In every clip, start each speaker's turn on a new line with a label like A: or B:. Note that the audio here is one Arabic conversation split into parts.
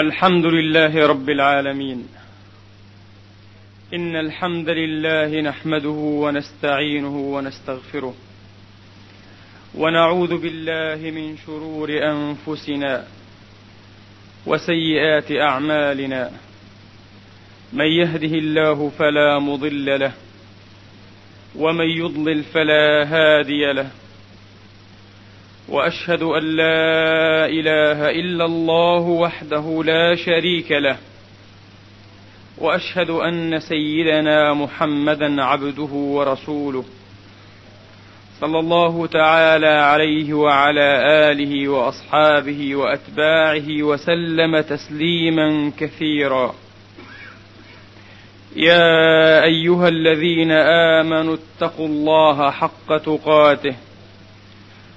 A: الحمد لله رب العالمين. إن الحمد لله نحمده ونستعينه ونستغفره. ونعوذ بالله من شرور أنفسنا وسيئات أعمالنا. من يهده الله فلا مضل له ومن يضلل فلا هادي له. وأشهد أن لا إله إلا الله وحده لا شريك له. وأشهد أن سيدنا محمدا عبده ورسوله. صلى الله تعالى عليه وعلى آله وأصحابه وأتباعه وسلم تسليما كثيرا. يا أيها الذين آمنوا اتقوا الله حق تقاته.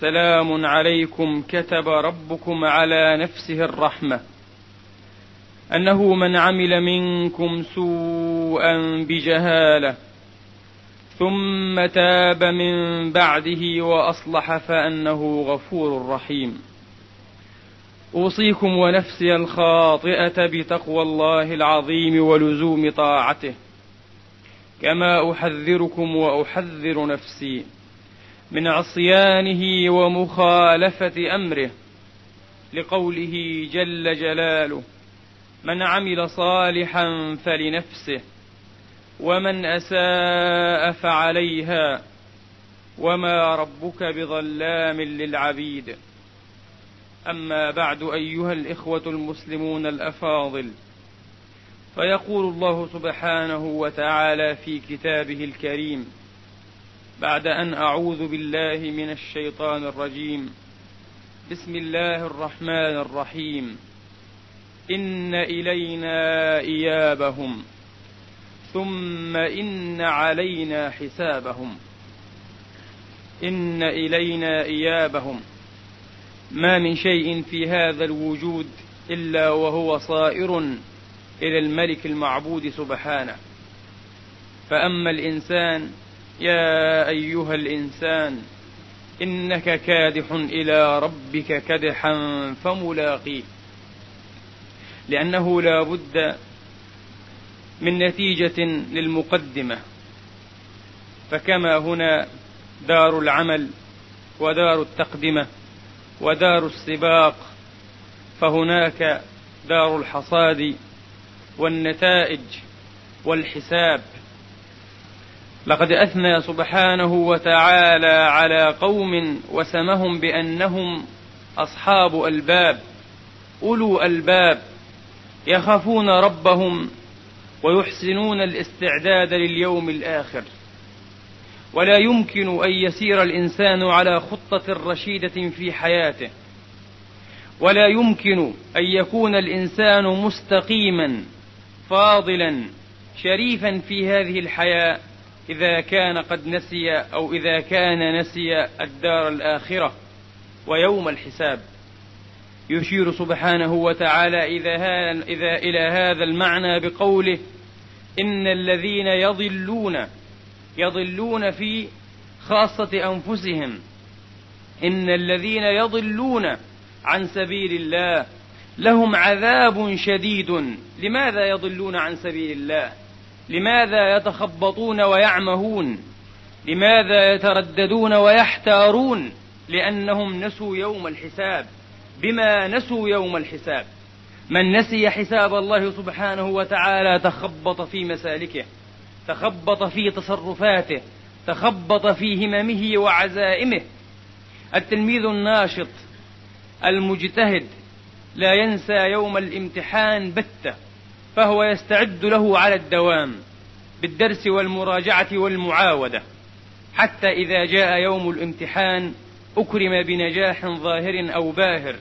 A: سلام عليكم كتب ربكم على نفسه الرحمة. أنه من عمل منكم سوءا بجهالة ثم تاب من بعده وأصلح فأنه غفور رحيم. أوصيكم ونفسي الخاطئة بتقوى الله العظيم ولزوم طاعته كما أحذركم وأحذر نفسي. من عصيانه ومخالفة أمره لقوله جل جلاله من عمل صالحا فلنفسه ومن أساء فعليها وما ربك بظلام للعبيد. أما بعد أيها الإخوة المسلمون الأفاضل فيقول الله سبحانه وتعالى في كتابه الكريم بعد أن أعوذ بالله من الشيطان الرجيم. بسم الله الرحمن الرحيم. إن إلينا إيابهم. ثم إن علينا حسابهم. إن إلينا إيابهم. ما من شيء في هذا الوجود إلا وهو صائر إلى الملك المعبود سبحانه. فأما الإنسان يا أيها الإنسان إنك كادح إلى ربك كدحا فملاقيه. لأنه لا بد من نتيجة للمقدمة. فكما هنا دار العمل ودار التقدمة ودار السباق فهناك دار الحصاد والنتائج والحساب. لقد أثنى سبحانه وتعالى على قوم وسمهم بأنهم أصحاب ألباب أولو ألباب يخافون ربهم ويحسنون الاستعداد لليوم الآخر. ولا يمكن أن يسير الإنسان على خطة رشيدة في حياته. ولا يمكن أن يكون الإنسان مستقيما فاضلا شريفا في هذه الحياة إذا كان قد نسي أو إذا كان نسي الدار الآخرة ويوم الحساب. يشير سبحانه وتعالى إذا, إذا إلى هذا المعنى بقوله إن الذين يضلون يضلون في خاصة أنفسهم. إن الذين يضلون عن سبيل الله لهم عذاب شديد. لماذا يضلون عن سبيل الله؟ لماذا يتخبطون ويعمهون؟ لماذا يترددون ويحتارون؟ لأنهم نسوا يوم الحساب. بما نسوا يوم الحساب؟ من نسي حساب الله سبحانه وتعالى تخبط في مسالكه تخبط في تصرفاته تخبط في هممه وعزائمه. التلميذ الناشط المجتهد لا ينسى يوم الامتحان بتة. فهو يستعد له على الدوام بالدرس والمراجعة والمعاودة حتى إذا جاء يوم الامتحان أكرم بنجاح ظاهر أو باهر.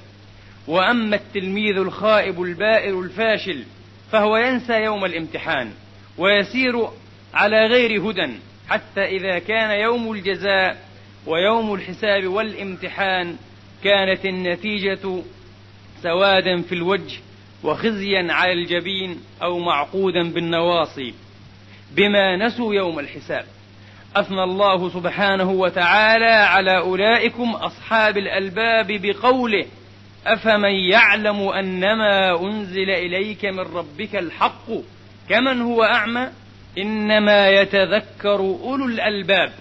A: وأما التلميذ الخائب البائر الفاشل فهو ينسى يوم الامتحان ويسير على غير هدى حتى إذا كان يوم الجزاء ويوم الحساب والامتحان كانت النتيجة سوادا في الوجه وخزيا على الجبين أو معقودا بالنواصي بما نسوا يوم الحساب. أثنى الله سبحانه وتعالى على أولئكم أصحاب الألباب بقوله أفمن يعلم أنما أنزل إليك من ربك الحق كمن هو أعمى؟ إنما يتذكر أولو الألباب.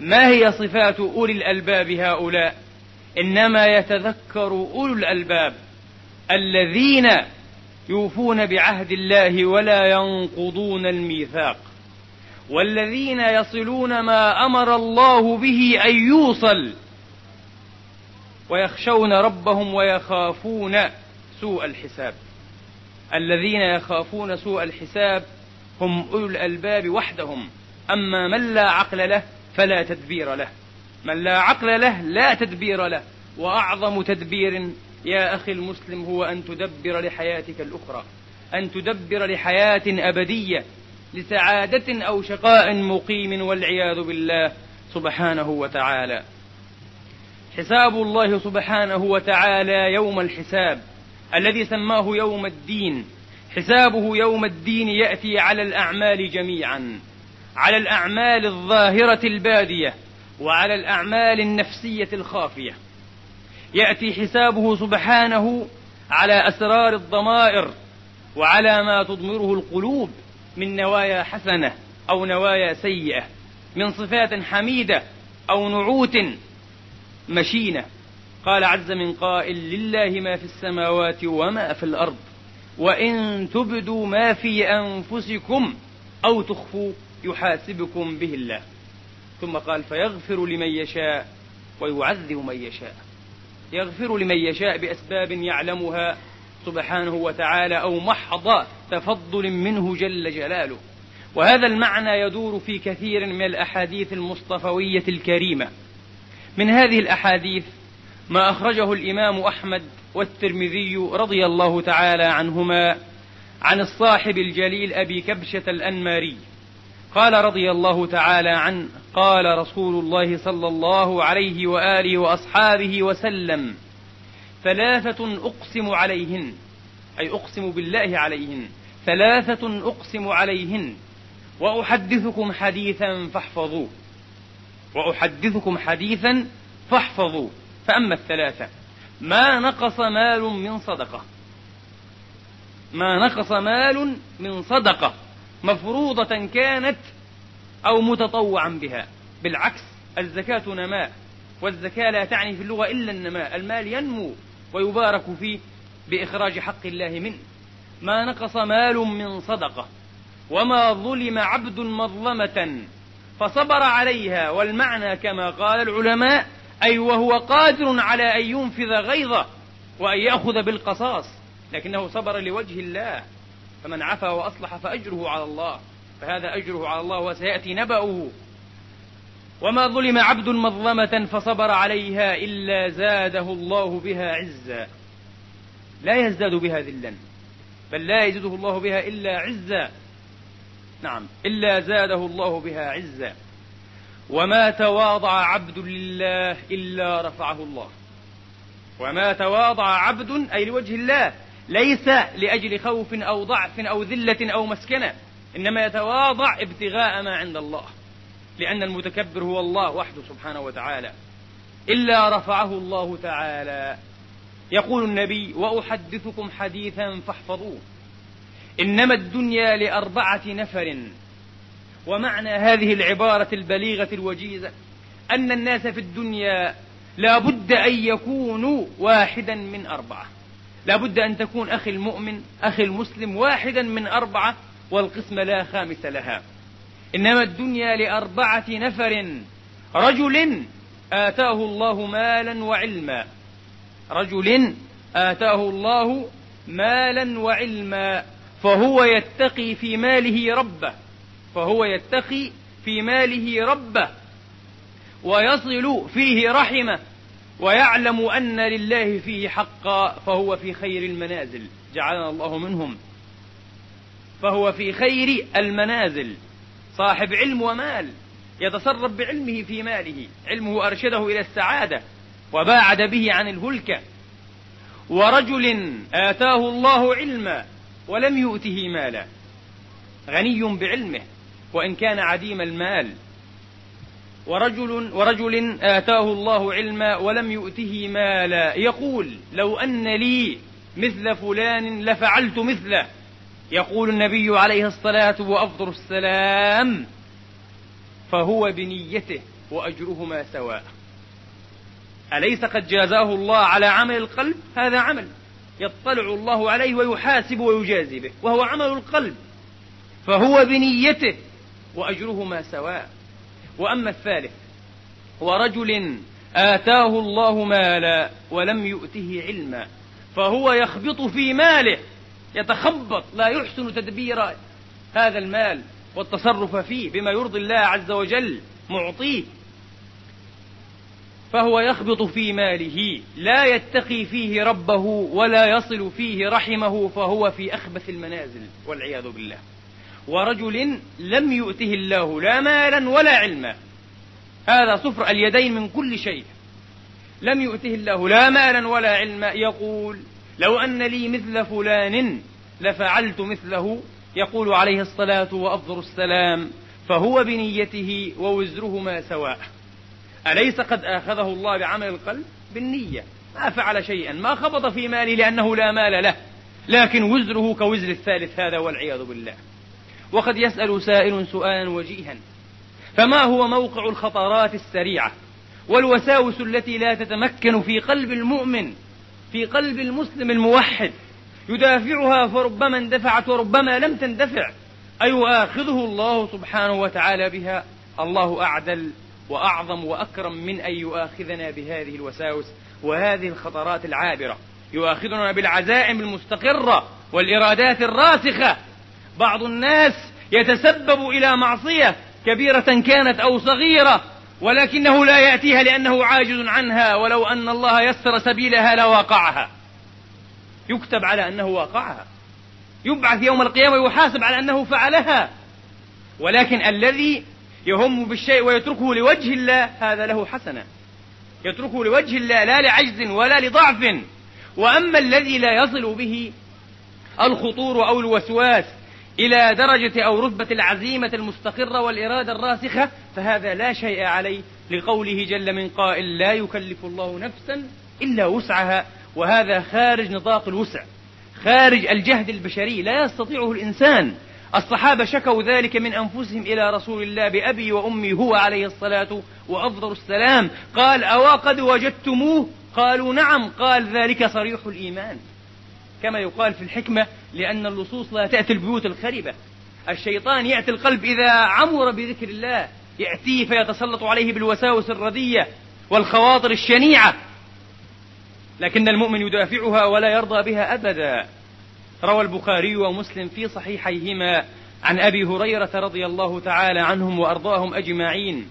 A: ما هي صفات أولي الألباب هؤلاء؟ إنما يتذكر أولو الألباب. الذين يوفون بعهد الله ولا ينقضون الميثاق والذين يصلون ما أمر الله به أن يوصل ويخشون ربهم ويخافون سوء الحساب. الذين يخافون سوء الحساب هم أولو الألباب وحدهم أما من لا عقل له فلا تدبير له من لا عقل له لا تدبير له وأعظم تدبير يا أخي المسلم هو أن تدبر لحياتك الأخرى أن تدبر لحياة أبدية لسعادة أو شقاء مقيم والعياذ بالله سبحانه وتعالى. حساب الله سبحانه وتعالى يوم الحساب الذي سماه يوم الدين. حسابه يوم الدين يأتي على الأعمال جميعا على الأعمال الظاهرة البادية وعلى الأعمال النفسية الخافية. يأتي حسابه سبحانه على أسرار الضمائر وعلى ما تضمره القلوب من نوايا حسنة أو نوايا سيئة من صفات حميدة أو نعوت مشينة. قال عز من قائل لله ما في السماوات وما في الأرض وإن تبدوا ما في أنفسكم أو تخفوا يحاسبكم به الله. ثم قال فيغفر لمن يشاء ويعذب من يشاء. يغفر لمن يشاء بأسباب يعلمها سبحانه وتعالى أو محض تفضل منه جل جلاله. وهذا المعنى يدور في كثير من الأحاديث المصطفوية الكريمة. من هذه الأحاديث ما أخرجه الإمام أحمد والترمذي رضي الله تعالى عنهما عن الصاحب الجليل أبي كبشة الأنماري. قال رضي الله تعالى عنه قال رسول الله صلى الله عليه وآله وأصحابه وسلم ثلاثة أقسم عليهن أي أقسم بالله عليهن ثلاثة أقسم عليهن وأحدثكم حديثا فاحفظوه وأحدثكم حديثا فاحفظوا فأما الثلاثة ما نقص مال من صدقة. ما نقص مال من صدقة. مفروضة كانت أو متطوعا بها. بالعكس الزكاة نماء والزكاة لا تعني في اللغة إلا النماء. المال ينمو ويبارك فيه بإخراج حق الله منه. ما نقص مال من صدقة وما ظلم عبد مظلمة فصبر عليها. والمعنى كما قال العلماء أي وهو قادر على أن ينفذ غيظه وأن يأخذ بالقصاص لكنه صبر لوجه الله. فمن عفا وأصلح فأجره على الله. فهذا أجره على الله وسيأتي نبأه. وما ظلم عبد مظلمة فصبر عليها إلا زاده الله بها عزا. لا يزداد بها ذلا بل لا يزيده الله بها إلا عزا. نعم إلا زاده الله بها عزا. وما تواضع عبد لله إلا رفعه الله. وما تواضع عبد أي لوجه الله ليس لأجل خوف أو ضعف أو ذلة أو مسكنة. إنما يتواضع ابتغاء ما عند الله لأن المتكبر هو الله وحده سبحانه وتعالى إلا رفعه الله تعالى. يقول النبي وأحدثكم حديثا فاحفظوه. إنما الدنيا لأربعة نفر. ومعنى هذه العبارة البليغة الوجيزة أن الناس في الدنيا لا بد أن يكونوا واحدا من أربعة. لابد أن تكون أخي المؤمن أخي المسلم واحدا من أربعة والقسم لا خامس لها. إنما الدنيا لأربعة نفر رجل آتاه الله مالا وعلما. رجل آتاه الله مالا وعلما. فهو يتقي في ماله ربه. فهو يتقي في ماله ربه. ويصل فيه رحمه. ويعلم أن لله فيه حقا. فهو في خير المنازل. جعلنا الله منهم. فهو في خير المنازل. صاحب علم ومال يتصرف بعلمه في ماله. علمه أرشده إلى السعادة وباعد به عن الهلكة ورجل آتاه الله علما ولم يؤته مالا. غني بعلمه وإن كان عديم المال. ورجل ورجل آتاه الله علما ولم يؤته مالا. يقول لو أن لي مثل فلان لفعلت مثله. يقول النبي عليه الصلاة وأفضل السلام فهو بنيته وأجرهما سواء. أليس قد جازاه الله على عمل القلب؟ هذا عمل يطلع الله عليه ويحاسب ويجازي به وهو عمل القلب. فهو بنيته وأجرهما سواء. وأما الثالث ورجل آتاه الله مالا ولم يؤته علما فهو يخبط في ماله يتخبط لا يحسن تدبير هذا المال والتصرف فيه بما يرضي الله عز وجل معطيه. فهو يخبط في ماله لا يتقي فيه ربه ولا يصل فيه رحمه فهو في أخبث المنازل والعياذ بالله. ورجل لم يؤته الله لا مالا ولا علما. هذا صفر اليدين من كل شيء. لم يؤته الله لا مالا ولا علما يقول لو أن لي مثل فلان لفعلت مثله يقول عليه الصلاة وأفضل السلام فهو بنيته ووزرهما سواء. أليس قد آخذه الله بعمل القلب؟ بالنية. ما فعل شيئا ما خبط في ماله لأنه لا مال له لكن وزره كوزر الثالث هذا والعياذ بالله. وقد يسأل سائل سؤالا وجيها فما هو موقع الخطرات السريعة والوساوس التي لا تتمكن في قلب المؤمن في قلب المسلم الموحد يدافعها فربما اندفعت وربما لم تندفع أيؤاخذه الله سبحانه وتعالى بها. الله أعدل وأعظم وأكرم من أن يؤاخذنا بهذه الوساوس وهذه الخطرات العابرة. يؤاخذنا بالعزائم المستقرة والإرادات الراسخة. بعض الناس يتسبب إلى معصية كبيرة كانت أو صغيرة ولكنه لا يأتيها لأنه عاجز عنها ولو أن الله يسر سبيلها لواقعها. يكتب على أنه واقعها. يبعث يوم القيامة ويحاسب على أنه فعلها. ولكن الذي يهم بالشيء ويتركه لوجه الله هذا له حسنة. يتركه لوجه الله لا لعجز ولا لضعف. وأما الذي لا يصل به الخطور أو الوسواس إلى درجة أو رتبة العزيمة المستقرة والإرادة الراسخة فهذا لا شيء عليه لقوله جل من قائل لا يكلف الله نفسا إلا وسعها وهذا خارج نطاق الوسع خارج الجهد البشري لا يستطيعه الإنسان. الصحابة شكوا ذلك من أنفسهم إلى رسول الله بأبي وأمي هو عليه الصلاة وأفضل السلام. قال أوا قد وجدتموه؟ قالوا نعم قال ذلك صريح الإيمان كما يقال في الحكمة لأن اللصوص لا تأتي البيوت الخربة الشيطان يأتي القلب إذا عمر بذكر الله يأتيه فيتسلط عليه بالوساوس الردية والخواطر الشنيعة. لكن المؤمن يدافعها ولا يرضى بها أبدا. روى البخاري ومسلم في صحيحيهما عن أبي هريرة رضي الله تعالى عنهم وأرضاهم أجمعين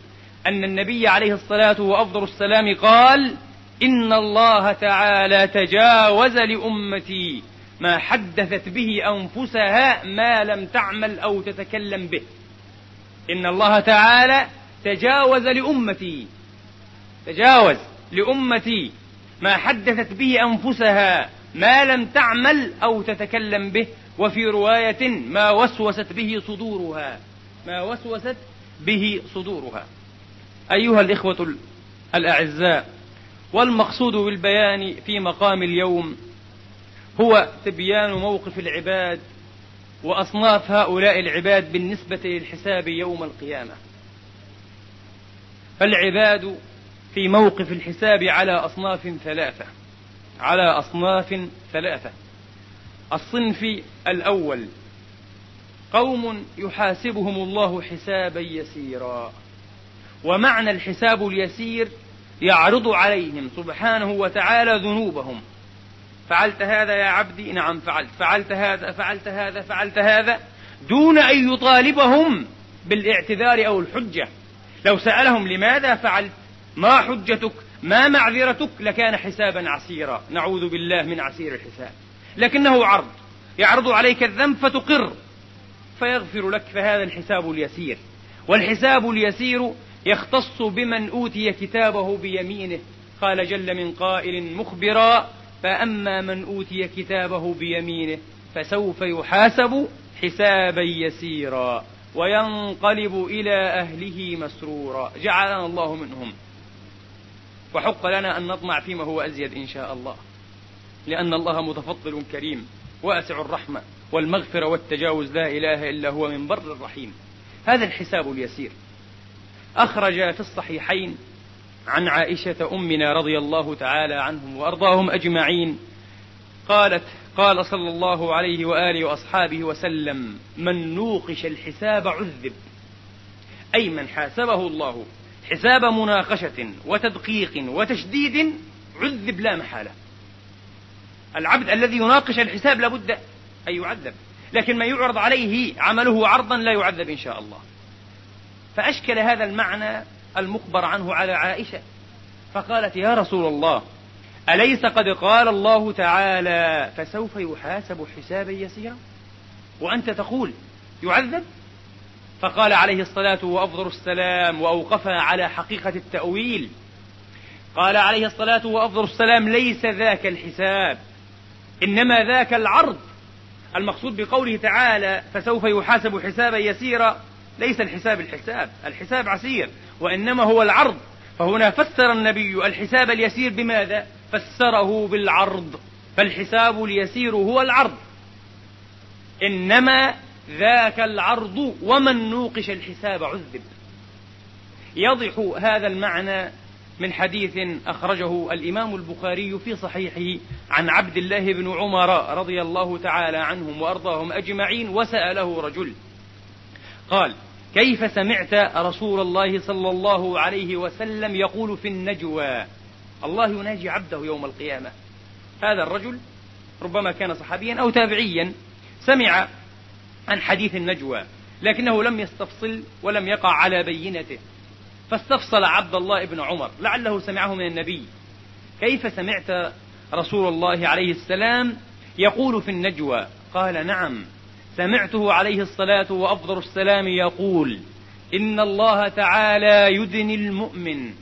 A: أن النبي عليه الصلاة وأفضل السلام قال إن الله تعالى تجاوز لأمتي ما حدثت به أنفسها ما لم تعمل أو تتكلم به. إن الله تعالى تجاوز لأمتي تجاوز لأمتي ما حدثت به أنفسها ما لم تعمل أو تتكلم به. وفي رواية ما وسوست به صدورها ما وسوست به صدورها. أيها الإخوة الأعزاء والمقصود بالبيان في مقام اليوم هو تبيان موقف العباد وأصناف هؤلاء العباد بالنسبة للحساب يوم القيامة. فالعباد في موقف الحساب على أصناف ثلاثة على أصناف ثلاثة. الصنف الأول قوم يحاسبهم الله حسابا يسيرا. ومعنى الحساب اليسير يعرض عليهم سبحانه وتعالى ذنوبهم. فعلت هذا يا عبدي؟ نعم فعلت. فعلت هذا فعلت هذا فعلت هذا دون أن يطالبهم بالاعتذار أو الحجة. لو سألهم لماذا فعلت؟ ما حجتك؟ ما معذرتك؟ لكان حسابا عسيرا. نعوذ بالله من عسير الحساب. لكنه عرض. يعرض عليك الذنب فتقر. فيغفر لك فهذا الحساب اليسير. والحساب اليسير يختص بمن أوتي كتابه بيمينه. قال جل من قائل مخبرا فأما من أوتي كتابه بيمينه فسوف يحاسب حسابا يسيرا وينقلب إلى أهله مسرورا. جعلنا الله منهم. وحق لنا أن نطمع فيما هو أزيد إن شاء الله. لأن الله متفضل كريم واسع الرحمة والمغفرة والتجاوز لا إله إلا هو من بر الرحيم. هذا الحساب اليسير. أخرج في الصحيحين عن عائشة أمنا رضي الله تعالى عنهم وأرضاهم أجمعين قالت قال صلى الله عليه وآله وأصحابه وسلم من نوقش الحساب عذب. أي من حاسبه الله حساب مناقشة وتدقيق وتشديد عذب لا محالة. العبد الذي يناقش الحساب لابد أن يعذب لكن من يعرض عليه عمله عرضا لا يعذب إن شاء الله. فأشكل هذا المعنى المخبر عنه على عائشة. فقالت يا رسول الله أليس قد قال الله تعالى فسوف يحاسب حسابا يسيرا؟ وأنت تقول يعذب؟ فقال عليه الصلاة وأفضل السلام وأوقفها على حقيقة التأويل. قال عليه الصلاة وأفضل السلام ليس ذاك الحساب إنما ذاك العرض. المقصود بقوله تعالى فسوف يحاسب حسابا يسيرا ليس الحساب الحساب الحساب عسير وإنما هو العرض. فهنا فسر النبي الحساب اليسير بماذا؟ فسره بالعرض. فالحساب اليسير هو العرض. إنما ذاك العرض ومن نوقش الحساب عذب. يضح هذا المعنى من حديث أخرجه الإمام البخاري في صحيحه عن عبد الله بن عمر رضي الله تعالى عنهم وأرضاهم أجمعين وسأله رجل قال كيف سمعت رسول الله صلى الله عليه وسلم يقول في النجوى؟ الله يناجي عبده يوم القيامة. هذا الرجل ربما كان صحابيا أو تابعيا سمع عن حديث النجوى لكنه لم يستفصل ولم يقع على بينته. فاستفصل عبد الله بن عمر لعله سمعه من النبي. كيف سمعت رسول الله عليه السلام يقول في النجوى؟ قال نعم سمعته عليه الصلاة وأفضل السلام يقول إن الله تعالى يدني المؤمن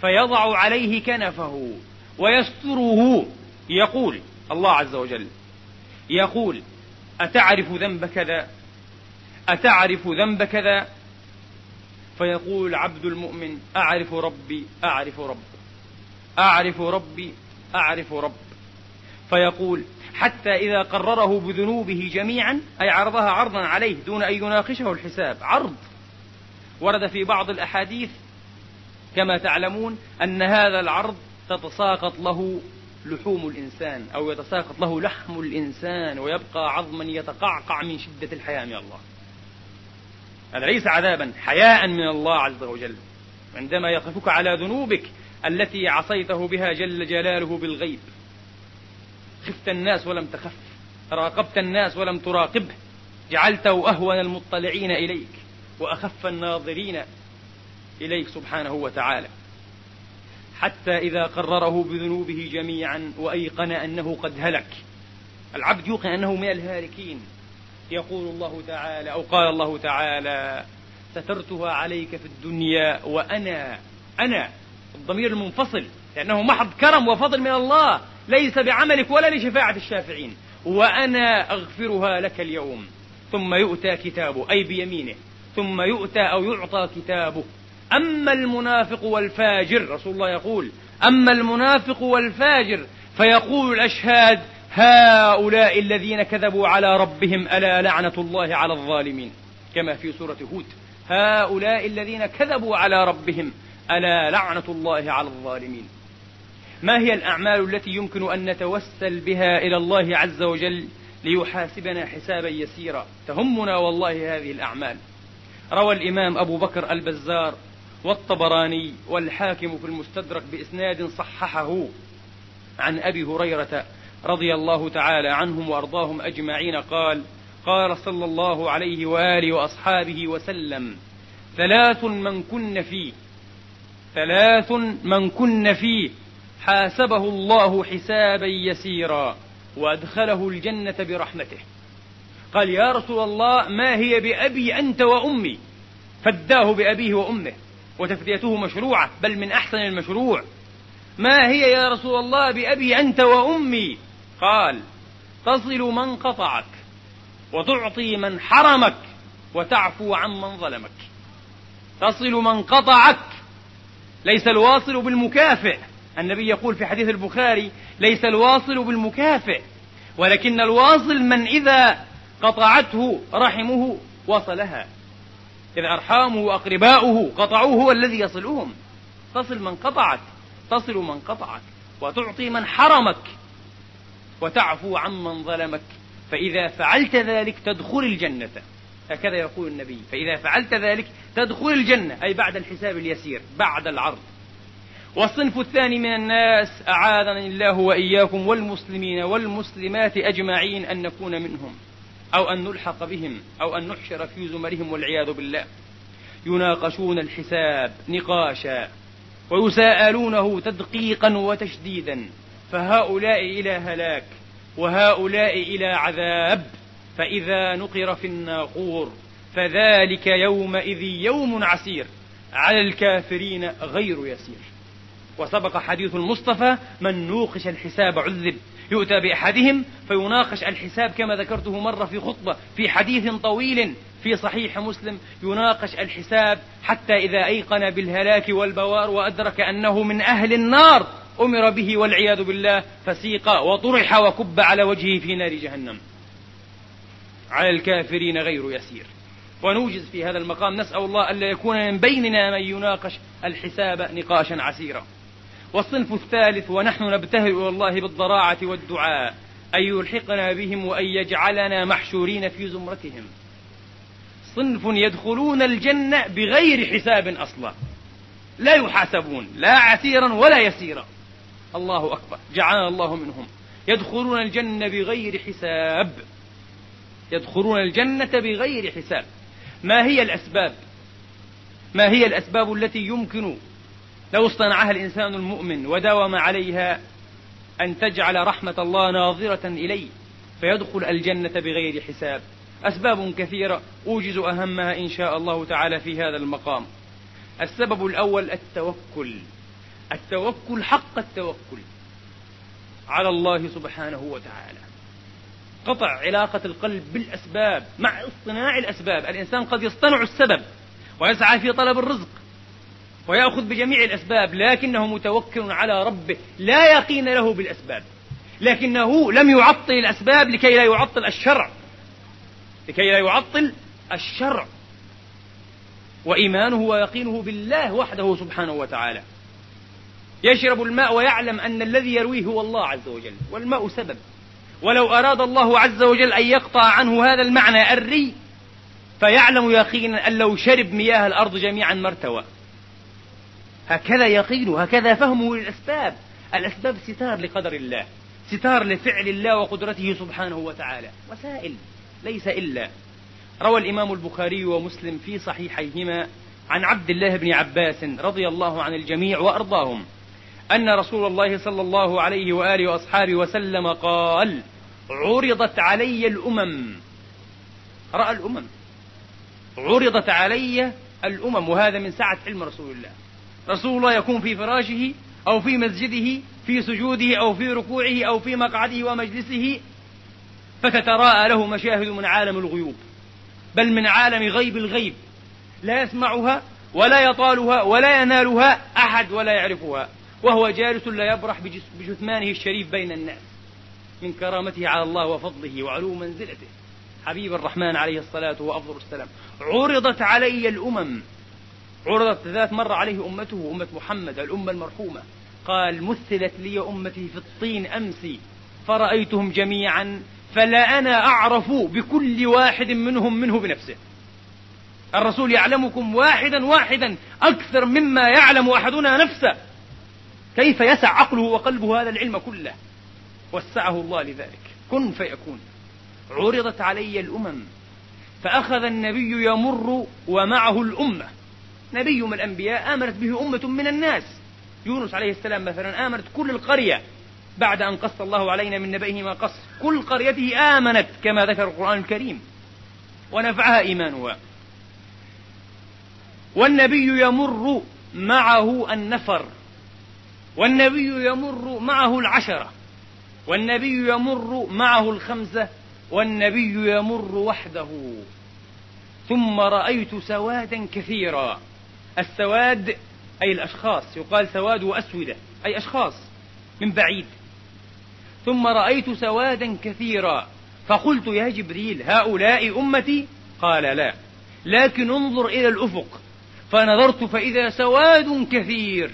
A: فيضع عليه كنفه ويستره يقول الله عز وجل يقول أتعرف ذنب كذا؟ أتعرف ذنب كذا؟ فيقول عبد المؤمن أعرف ربي أعرف رب أعرف ربي أعرف رب. فيقول حتى إذا قرره بذنوبه جميعا أي عرضها عرضا عليه دون أن يناقشه الحساب. عرض. ورد في بعض الأحاديث كما تعلمون أن هذا العرض تتساقط له لحوم الإنسان أو يتساقط له لحم الإنسان ويبقى عظما يتقعقع من شدة الحياة من الله. هذا ليس عذابا حياء من الله عز وجل. عندما يقفك على ذنوبك التي عصيته بها جل جلاله بالغيب. خفت الناس ولم تخف راقبت الناس ولم تراقبه جعلته أهون المطلعين إليك وأخف الناظرين إليك سبحانه وتعالى. حتى إذا قرره بذنوبه جميعا وأيقن أنه قد هلك. العبد يوقن أنه من الهالكين. يقول الله تعالى أو قال الله تعالى سترتها عليك في الدنيا وأنا أنا الضمير المنفصل لأنه محض كرم وفضل من الله ليس بعملك ولا لشفاعة الشافعين. وأنا أغفرها لك اليوم. ثم يؤتى كتابه أي بيمينه. ثم يؤتى أو يعطى كتابه. أما المنافق والفاجر رسول الله يقول أما المنافق والفاجر فيقول الأشهاد هؤلاء الذين كذبوا على ربهم ألا لعنة الله على الظالمين. كما في سورة هود هؤلاء الذين كذبوا على ربهم ألا لعنة الله على الظالمين. ما هي الأعمال التي يمكن أن نتوسل بها إلى الله عز وجل ليحاسبنا حسابا يسيرا؟ تهمنا والله هذه الأعمال. روى الإمام أبو بكر البزار والطبراني والحاكم في المستدرك بإسناد صححه عن أبي هريرة رضي الله تعالى عنهم وأرضاهم أجمعين قال قال صلى الله عليه وآله وأصحابه وسلم ثلاث من كن فيه ثلاث من كن فيه حاسبه الله حسابا يسيرا وأدخله الجنة برحمته. قال يا رسول الله ما هي بأبي أنت وأمي؟ فداه بأبيه وأمه وتفديته مشروعة بل من أحسن المشروع. ما هي يا رسول الله بأبي أنت وأمي؟ قال تصل من قطعك وتعطي من حرمك وتعفو عمن ظلمك. تصل من قطعك ليس الواصل بالمكافئ. النبي يقول في حديث البخاري ليس الواصل بالمكافئ ولكن الواصل من إذا قطعته رحمه وصلها. إذا أرحامه وأقرباؤه قطعوه هو الذي يصلهم. تصل من قطعك تصل من قطعك وتعطي من حرمك وتعفو عمن ظلمك. فإذا فعلت ذلك تدخل الجنة. هكذا يقول النبي فإذا فعلت ذلك تدخل الجنة أي بعد الحساب اليسير بعد العرض. والصنف الثاني من الناس أعاذني الله وإياكم والمسلمين والمسلمات أجمعين أن نكون منهم أو أن نلحق بهم أو أن نحشر في زمرهم والعياذ بالله. يناقشون الحساب نقاشا ويساءلونه تدقيقا وتشديدا. فهؤلاء إلى هلاك وهؤلاء إلى عذاب. فإذا نقر في الناقور فذلك يومئذ يوم عسير على الكافرين غير يسير. وسبق حديث المصطفى من نوقش الحساب عذب. يؤتى بأحدهم فيناقش الحساب كما ذكرته مرة في خطبة في حديث طويل في صحيح مسلم يناقش الحساب حتى إذا أيقن بالهلاك والبوار وأدرك أنه من أهل النار أمر به والعياذ بالله فسيق وطرح وكب على وجهه في نار جهنم. على الكافرين غير يسير. ونوجز في هذا المقام نسأل الله ألا يكون من بيننا من يناقش الحساب نقاشا عسيرا. والصنف الثالث ونحن نبتهل إلى الله بالضراعة والدعاء أن يلحقنا بهم وأن يجعلنا محشورين في زمرتهم. صنف يدخلون الجنة بغير حساب أصلا. لا يحاسبون لا عسيرا ولا يسيرا. الله أكبر جعلنا الله منهم. يدخلون الجنة بغير حساب. يدخلون الجنة بغير حساب. ما هي الأسباب؟ ما هي الأسباب التي يمكن لو اصطنعها الإنسان المؤمن وداوم عليها أن تجعل رحمة الله ناظرة إليه فيدخل الجنة بغير حساب. أسباب كثيرة أوجز أهمها إن شاء الله تعالى في هذا المقام. السبب الأول التوكل. التوكل حق التوكل على الله سبحانه وتعالى. قطع علاقة القلب بالأسباب. مع اصطناع الأسباب الإنسان قد يصطنع السبب ويسعى في طلب الرزق. ويأخذ بجميع الأسباب لكنه متوكل على ربه لا يقين له بالأسباب. لكنه لم يعطل الأسباب لكي لا يعطل الشرع. لكي لا يعطل الشرع. وإيمانه ويقينه بالله وحده سبحانه وتعالى. يشرب الماء ويعلم أن الذي يرويه هو الله عز وجل والماء سبب. ولو أراد الله عز وجل أن يقطع عنه هذا المعنى الري فيعلم يقينا أن لو شرب مياه الأرض جميعا ما ارتوى. هكذا يقينه هكذا فهمه للأسباب. الأسباب ستار لقدر الله ستار لفعل الله وقدرته سبحانه وتعالى. وسائل ليس إلا. روى الإمام البخاري ومسلم في صحيحيهما عن عبد الله بن عباس رضي الله عن الجميع وأرضاهم أن رسول الله صلى الله عليه وآله وأصحابه وسلم قال عرضت علي الأمم. رأى الأمم. عرضت علي الأمم. وهذا من سعة علم رسول الله. رسول الله يكون في فراشه أو في مسجده في سجوده أو في ركوعه أو في مقعده ومجلسه فتتراءى له مشاهد من عالم الغيوب بل من عالم غيب الغيب لا يسمعها ولا يطالها ولا ينالها أحد ولا يعرفها وهو جالس لا يبرح بجثمانه الشريف بين الناس من كرامته على الله وفضله وعلو منزلته. حبيب الرحمن عليه الصلاة وأفضل السلام عرضت علي الأمم عرضت ذات مرة عليه أمته أمة محمد الأمة المرحومة. قال مثلت لي أمتي في الطين أمس فرأيتهم جميعا فلا أنا أعرف بكل واحد منهم منه بنفسه. الرسول يعلمكم واحدا واحدا أكثر مما يعلم أحدنا نفسه. كيف يسع عقله وقلبه هذا العلم كله؟ وسعه الله لذلك. كن فيكون. عرضت علي الأمم فأخذ النبي يمر ومعه الأمة. نبي من الأنبياء آمنت به أمة من الناس. يونس عليه السلام مثلا آمنت كل القرية. بعد أن قص الله علينا من نبئه ما قص. كل قريته آمنت كما ذكر القرآن الكريم. ونفعها إيمانها. والنبي يمر معه النفر. والنبي يمر معه العشرة. والنبي يمر معه الخمسة. والنبي يمر وحده. ثم رأيت سوادا كثيرا. السواد أي الأشخاص يقال سواد وأسودة أي أشخاص من بعيد. ثم رأيت سوادا كثيرا فقلت يا جبريل هؤلاء أمتي؟ قال لا لكن انظر إلى الأفق. فنظرت فإذا سواد كثير.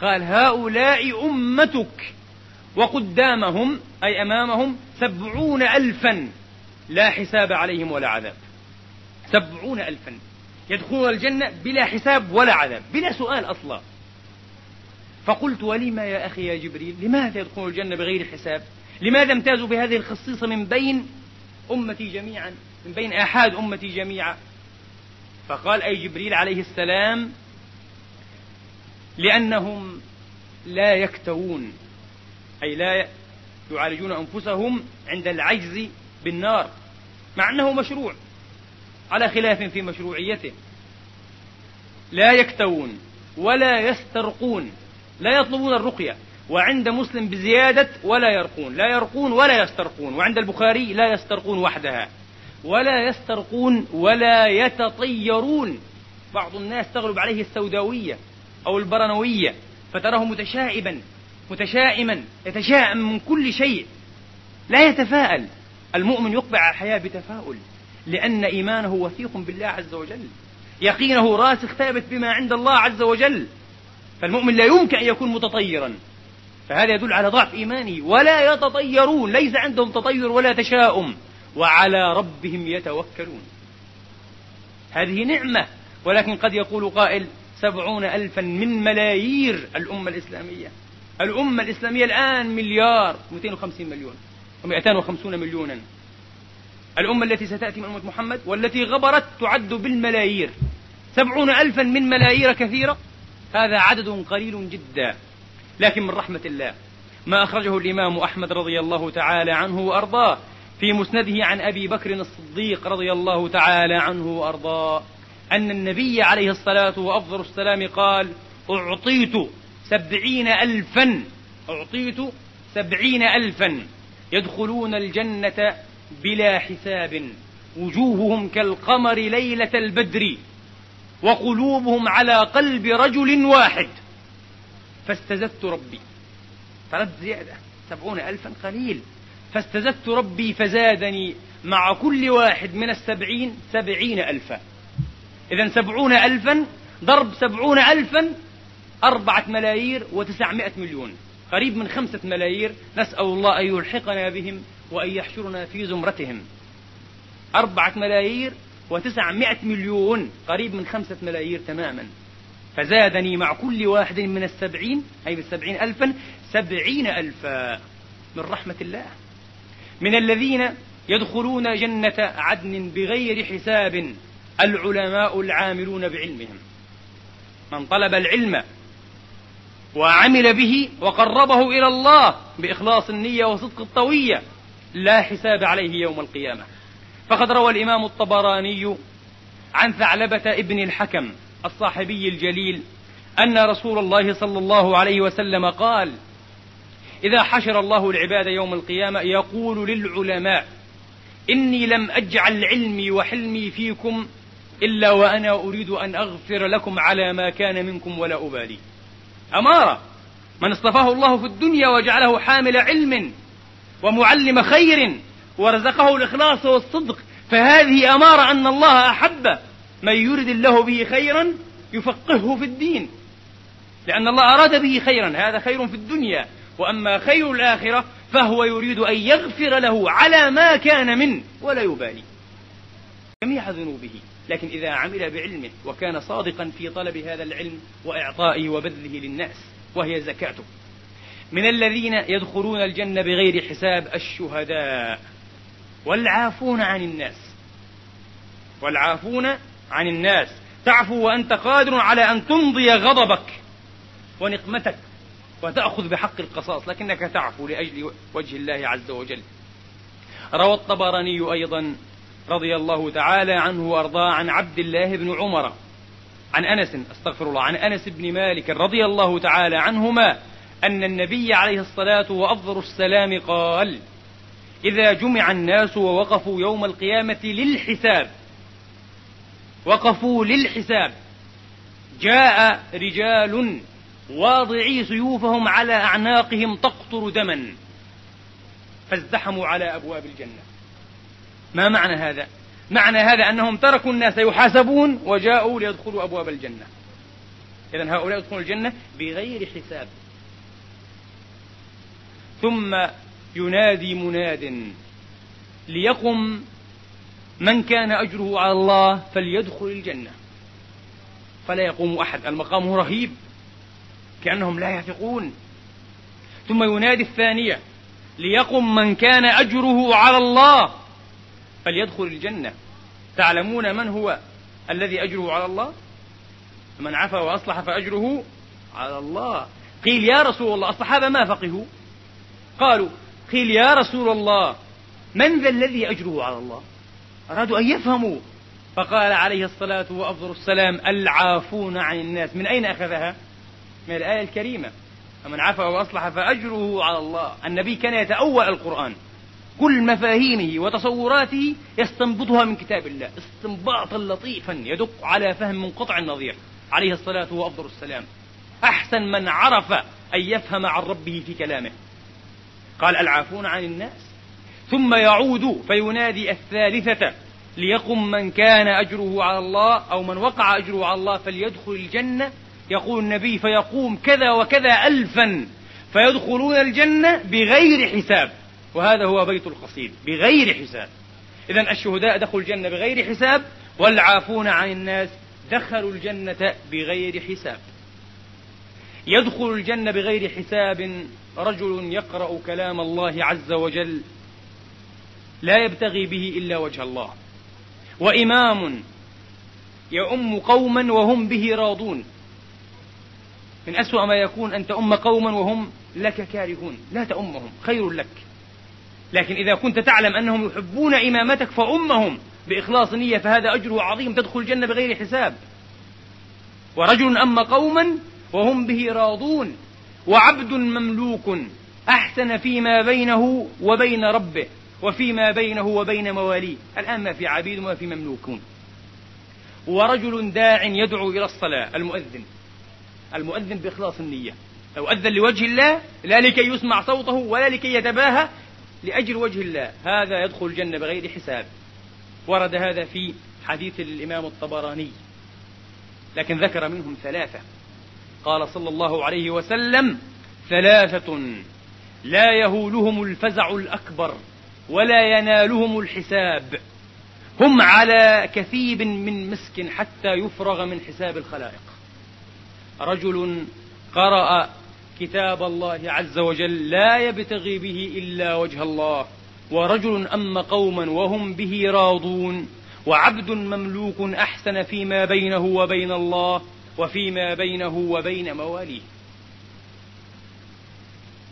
A: قال هؤلاء أمتك. وقدامهم أي أمامهم سبعون ألفا. لا حساب عليهم ولا عذاب. سبعون ألفا. يدخلون الجنة بلا حساب ولا عذاب بلا سؤال أصلا. فقلت ولما يا أخي يا جبريل؟ لماذا يدخلون الجنة بغير حساب؟ لماذا امتازوا بهذه الخصيصة من بين أمتي جميعا من بين آحاد أمتي جميعا؟ فقال أي جبريل عليه السلام لأنهم لا يكتوون أي لا يعالجون أنفسهم عند العجز بالنار مع أنه مشروع. على خلاف في مشروعيته. لا يكتوون ولا يسترقون لا يطلبون الرقية وعند مسلم بزيادة ولا يرقون لا يرقون ولا يسترقون وعند البخاري لا يسترقون وحدها. ولا يسترقون ولا يتطيرون. بعض الناس تغلب عليه السوداوية أو البرنوية فتراه متشائبا متشائما يتشائم من كل شيء لا يتفاءل. المؤمن يقبل على الحياة بتفاؤل. لأن إيمانه وثيق بالله عز وجل. يقينه راسخ ثابت بما عند الله عز وجل. فالمؤمن لا يمكن أن يكون متطيرا. فهذا يدل على ضعف إيمانه. ولا يتطيرون. ليس عندهم تطير ولا تشاؤم. وعلى ربهم يتوكلون. هذه نعمة. ولكن قد يقول قائل سبعون ألفا من ملايير الأمة الإسلامية. الأمة الإسلامية الآن مليار. 250 مليون. و250 مليونا. الأمة التي ستأتي من أمة محمد والتي غبرت تعد بالملايير. سبعون ألفا من ملايير كثيرة. هذا عدد قليل جدا. لكن من رحمة الله ما أخرجه الإمام أحمد رضي الله تعالى عنه وأرضاه في مسنده عن أبي بكر الصديق رضي الله تعالى عنه وأرضاه أن النبي عليه الصلاة وأفضل السلام قال أعطيت سبعين ألفا أعطيت سبعين ألفا يدخلون الجنة بلا حساب. وجوههم كالقمر ليلة البدر وقلوبهم على قلب رجل واحد. فاستزدت ربي. فرد زيادة. سبعون ألفا قليل. فاستزدت ربي فزادني مع كل واحد من السبعين سبعين ألفا. إذا سبعون ألفا ضرب سبعون ألفا أربعة ملايير وتسعمائة مليون. قريب من خمسة ملايير. نسأل الله أن يلحقنا بهم وأن يحشرنا في زمرتهم. أربعة ملايير وتسعمائة مليون قريب من خمسة ملايير تماما. فزادني مع كل واحد من السبعين أي بالسبعين ألفا سبعين ألفا من رحمة الله. من الذين يدخلون جنة عدن بغير حساب العلماء العاملون بعلمهم. من طلب العلم وعمل به وقربه إلى الله بإخلاص النية وصدق الطوية لا حساب عليه يوم القيامة. فقد روى الإمام الطبراني عن ثعلبة ابن الحكم الصاحبي الجليل أن رسول الله صلى الله عليه وسلم قال إذا حشر الله العباد يوم القيامة يقول للعلماء إني لم أجعل علمي وحلمي فيكم إلا وأنا أريد أن أغفر لكم على ما كان منكم ولا أبالي. أمارة من اصطفاه الله في الدنيا وجعله حامل علم ومعلم خير ورزقه الإخلاص والصدق فهذه أمارة أن الله أحب من يرد الله به خيرا يفقهه في الدين. لأن الله أراد به خيرا هذا خير في الدنيا. وأما خير الآخرة فهو يريد أن يغفر له على ما كان منه ولا يبالي. جميع ذنوبه. لكن إذا عمل بعلمه وكان صادقا في طلب هذا العلم وإعطائه وبذله للناس وهي زكاته. من الذين يدخلون الجنة بغير حساب الشهداء والعافون عن الناس. والعافون عن الناس. تعفو وأنت قادر على أن تمضي غضبك ونقمتك وتأخذ بحق القصاص لكنك تعفو لأجل وجه الله عز وجل. روى الطبراني أيضا رضي الله تعالى عنه وارضاه عن عبد الله بن عمر عن أنس أستغفر الله عن أنس بن مالك رضي الله تعالى عنهما أن النبي عليه الصلاة وأفضل السلام قال إذا جمع الناس ووقفوا يوم القيامة للحساب وقفوا للحساب جاء رجال واضعي سيوفهم على أعناقهم تقطر دما فازدحموا على أبواب الجنة. ما معنى هذا؟ معنى هذا أنهم تركوا الناس يحاسبون وجاءوا ليدخلوا أبواب الجنة. إذا هؤلاء يدخلون الجنة بغير حساب. ثم ينادي مناد. ليقم من كان أجره على الله فليدخل الجنة. فلا يقوم أحد. المقام رهيب. كأنهم لا يثقون. ثم ينادي الثانية. ليقم من كان أجره على الله فليدخل الجنة. تعلمون من هو الذي أجره على الله؟ من عفا وأصلح فأجره على الله. قيل يا رسول الله الصحابة ما فقهوا؟ قالوا قيل يا رسول الله من ذا الذي أجره على الله؟ أرادوا أن يفهموا. فقال عليه الصلاة وأفضل السلام العافون عن الناس. من أين أخذها؟ من الآية الكريمة. فمن عفا وأصلح فأجره على الله. النبي كان يتأول القرآن. كل مفاهيمه وتصوراته يستنبطها من كتاب الله. استنباطا لطيفا يدق على فهم منقطع النظير عليه الصلاة وأفضل السلام. أحسن من عرف أن يفهم عن ربه في كلامه. قال العافون عن الناس. ثم يعود فينادي الثالثة ليقم من كان أجره على الله أو من وقع أجره على الله فليدخل الجنة. يقول النبي فيقوم كذا وكذا ألفا فيدخلون الجنة بغير حساب. وهذا هو بيت القصيد بغير حساب. إذا الشهداء دخلوا الجنة بغير حساب والعافون عن الناس دخلوا الجنة بغير حساب. يدخل الجنة بغير حساب رجل يقرأ كلام الله عز وجل لا يبتغي به إلا وجه الله. وإمام يؤم قوما وهم به راضون. من أسوأ ما يكون أن تؤم قوما وهم لك كارهون. لا تؤمهم خير لك. لكن إذا كنت تعلم أنهم يحبون إمامتك فأمهم بإخلاص نية فهذا أجره عظيم. تدخل الجنة بغير حساب. ورجل أما قوما وهم به راضون. وعبد مملوك أحسن فيما بينه وبين ربه وفيما بينه وبين مواليه. الآن ما في عبيد وما في مملوكون. ورجل داع يدعو إلى الصلاة المؤذن. المؤذن بإخلاص النية. لو أذن لوجه الله لا لكي يسمع صوته ولا لكي يتباهى لأجل وجه الله. هذا يدخل الجنة بغير حساب. ورد هذا في حديث الإمام الطبراني. لكن ذكر منهم ثلاثة. قال صلى الله عليه وسلم ثلاثة لا يهولهم الفزع الأكبر ولا ينالهم الحساب. هم على كثيب من مسك حتى يفرغ من حساب الخلائق. رجل قرأ كتاب الله عز وجل لا يبتغي به إلا وجه الله ورجل أم قوما وهم به راضون وعبد مملوك أحسن فيما بينه وبين الله وفيما بينه وبين مواليه.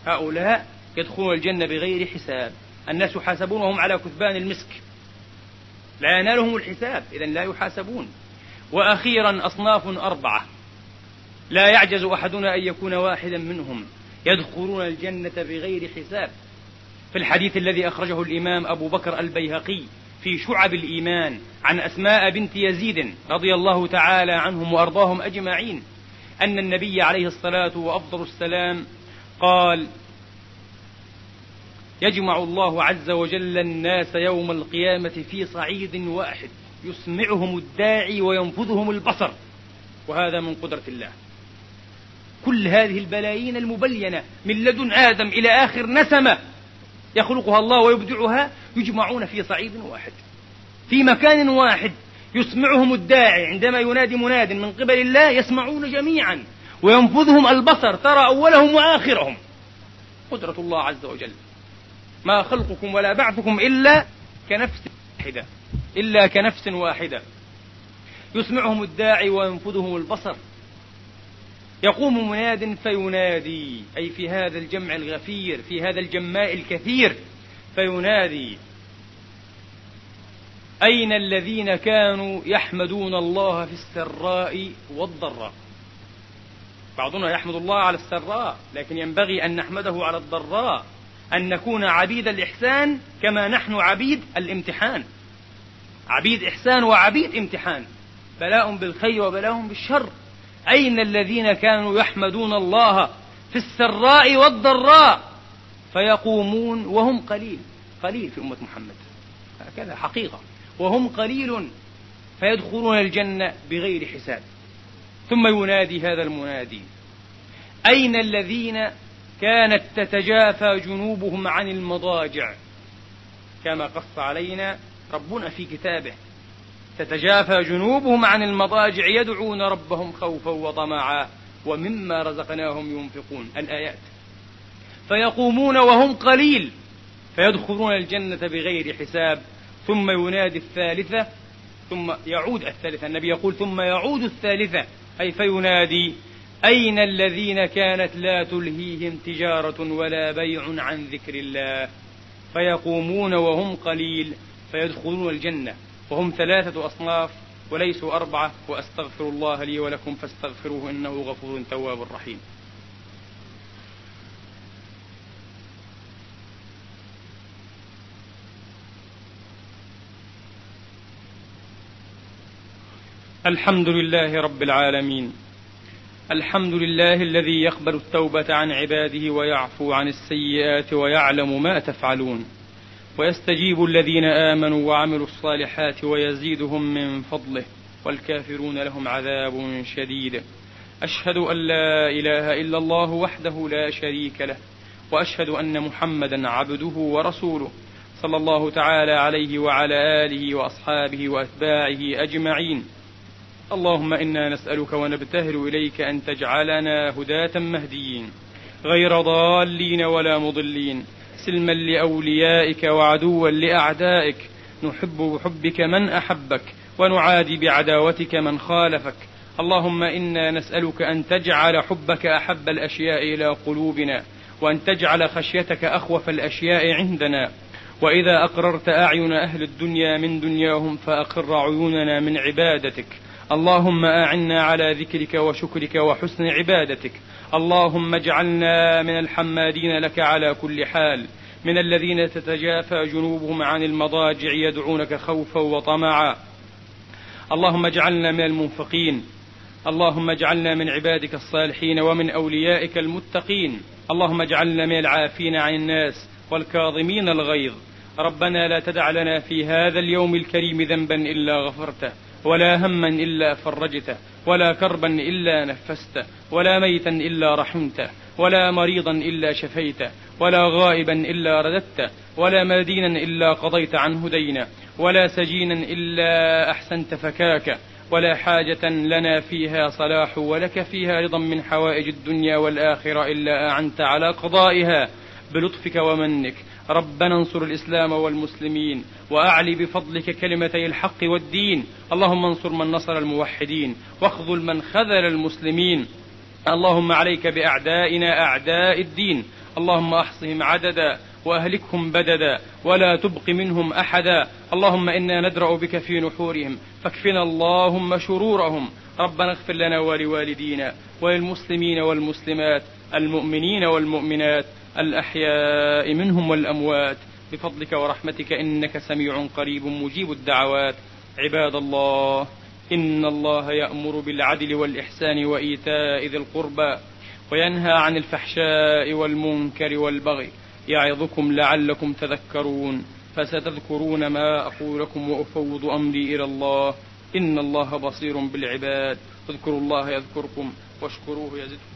A: هؤلاء يدخلون الجنة بغير حساب. الناس يحاسبون وهم على كثبان المسك. لا ينالهم الحساب. إذا لا يحاسبون. وأخيرا أصناف أربعة. لا يعجز أحدنا أن يكون واحدا منهم. يدخلون الجنة بغير حساب. في الحديث الذي أخرجه الإمام أبو بكر البيهقي في شعب الإيمان عن أسماء بنت يزيد رضي الله تعالى عنهم وأرضاهم أجمعين أن النبي عليه الصلاة وأفضل السلام قال يجمع الله عز وجل الناس يوم القيامة في صعيد واحد يسمعهم الداعي وينفذهم البصر وهذا من قدرة الله. كل هذه البلايين المبلينة من لدن آدم إلى آخر نسمة يخلقها الله ويبدعها يجمعون في صعيد واحد. في مكان واحد يسمعهم الداعي عندما ينادي مناد من قبل الله يسمعون جميعا وينفذهم البصر ترى أولهم وآخرهم. قدرة الله عز وجل. ما خلقكم ولا بعثكم إلا كنفس واحدة إلا كنفس واحدة. يسمعهم الداعي وينفذهم البصر. يقوم مناد فينادي أي في هذا الجمع الغفير في هذا الجماء الكثير فينادي. أين الذين كانوا يحمدون الله في السراء والضراء؟ بعضنا يحمد الله على السراء لكن ينبغي أن نحمده على الضراء أن نكون عبيد الإحسان كما نحن عبيد الامتحان. عبيد إحسان وعبيد امتحان بلاء بالخير وبلاء بالشر. أين الذين كانوا يحمدون الله في السراء والضراء؟ فيقومون وهم قليل قليل في أمة محمد. هكذا حقيقة. وهم قليل فيدخلون الجنة بغير حساب. ثم ينادي هذا المنادي أين الذين كانت تتجافى جنوبهم عن المضاجع؟ كما قص علينا ربنا في كتابه تتجافى جنوبهم عن المضاجع يدعون ربهم خوفا وطمعا ومما رزقناهم ينفقون الآيات. فيقومون وهم قليل فيدخلون الجنة بغير حساب ثم ينادي الثالثة ثم يعود الثالثة. النبي يقول ثم يعود الثالثة أي فينادي أين الذين كانت لا تلهيهم تجارة ولا بيع عن ذكر الله؟ فيقومون وهم قليل فيدخلون الجنة. وهم ثلاثة أصناف وليسوا أربعة وأستغفر الله لي ولكم فاستغفروه إنه غفور تواب رحيم. الحمد لله رب العالمين. الحمد لله الذي يقبل التوبة عن عباده ويعفو عن السيئات ويعلم ما تفعلون. ويستجيب الذين آمنوا وعملوا الصالحات ويزيدهم من فضله والكافرون لهم عذاب شديد. أشهد أن لا إله إلا الله وحده لا شريك له وأشهد أن محمدا عبده ورسوله صلى الله تعالى عليه وعلى آله وأصحابه وأتباعه أجمعين. اللهم إنا نسألك ونبتهل إليك أن تجعلنا هداة مهديين غير ضالين ولا مضلين سلما لأوليائك وعدوا لأعدائك. نحب بحبك من أحبك ونعادي بعداوتك من خالفك. اللهم إنا نسألك أن تجعل حبك أحب الأشياء إلى قلوبنا وأن تجعل خشيتك أخوف الأشياء عندنا. وإذا أقررت أعين أهل الدنيا من دنياهم فأقر عيوننا من عبادتك. اللهم أعنا على ذكرك وشكرك وحسن عبادتك. اللهم اجعلنا من الحمادين لك على كل حال. من الذين تتجافى جنوبهم عن المضاجع يدعونك خوفا وطمعا. اللهم اجعلنا من المنفقين. اللهم اجعلنا من عبادك الصالحين ومن أوليائك المتقين. اللهم اجعلنا من العافين عن الناس والكاظمين الغيظ. ربنا لا تدع لنا في هذا اليوم الكريم ذنبا إلا غفرته. ولا هما إلا فرجته ولا كربا إلا نفسته ولا ميتا إلا رحمته ولا مريضا إلا شفيته ولا غائبا إلا رددته ولا مدينا إلا قضيت عنه دينا ولا سجينا إلا أحسنت فكاك ولا حاجة لنا فيها صلاح ولك فيها رضا من حوائج الدنيا والآخرة إلا أعنت على قضائها بلطفك ومنك ربنا انصر الإسلام والمسلمين وأعلي بفضلك كلمتي الحق والدين. اللهم انصر من نصر الموحدين واخذل من خذل المسلمين. اللهم عليك بأعدائنا أعداء الدين. اللهم أحصهم عددا وأهلكهم بددا ولا تبق منهم أحدا. اللهم إنا ندرأ بك في نحورهم. فاكفنا اللهم شرورهم. ربنا اغفر لنا ولوالدينا وللمسلمين والمسلمات المؤمنين والمؤمنات. الأحياء منهم والأموات. بفضلك ورحمتك إنك سميع قريب مجيب الدعوات. عباد الله إن الله يأمر بالعدل والإحسان وإيتاء ذي القربى وينهى عن الفحشاء والمنكر والبغي. يعظكم لعلكم تذكرون. فستذكرون ما أقول لكم وأفوض أمري إلى الله. إن الله بصير بالعباد. اذكروا الله يذكركم واشكروه يزدكم.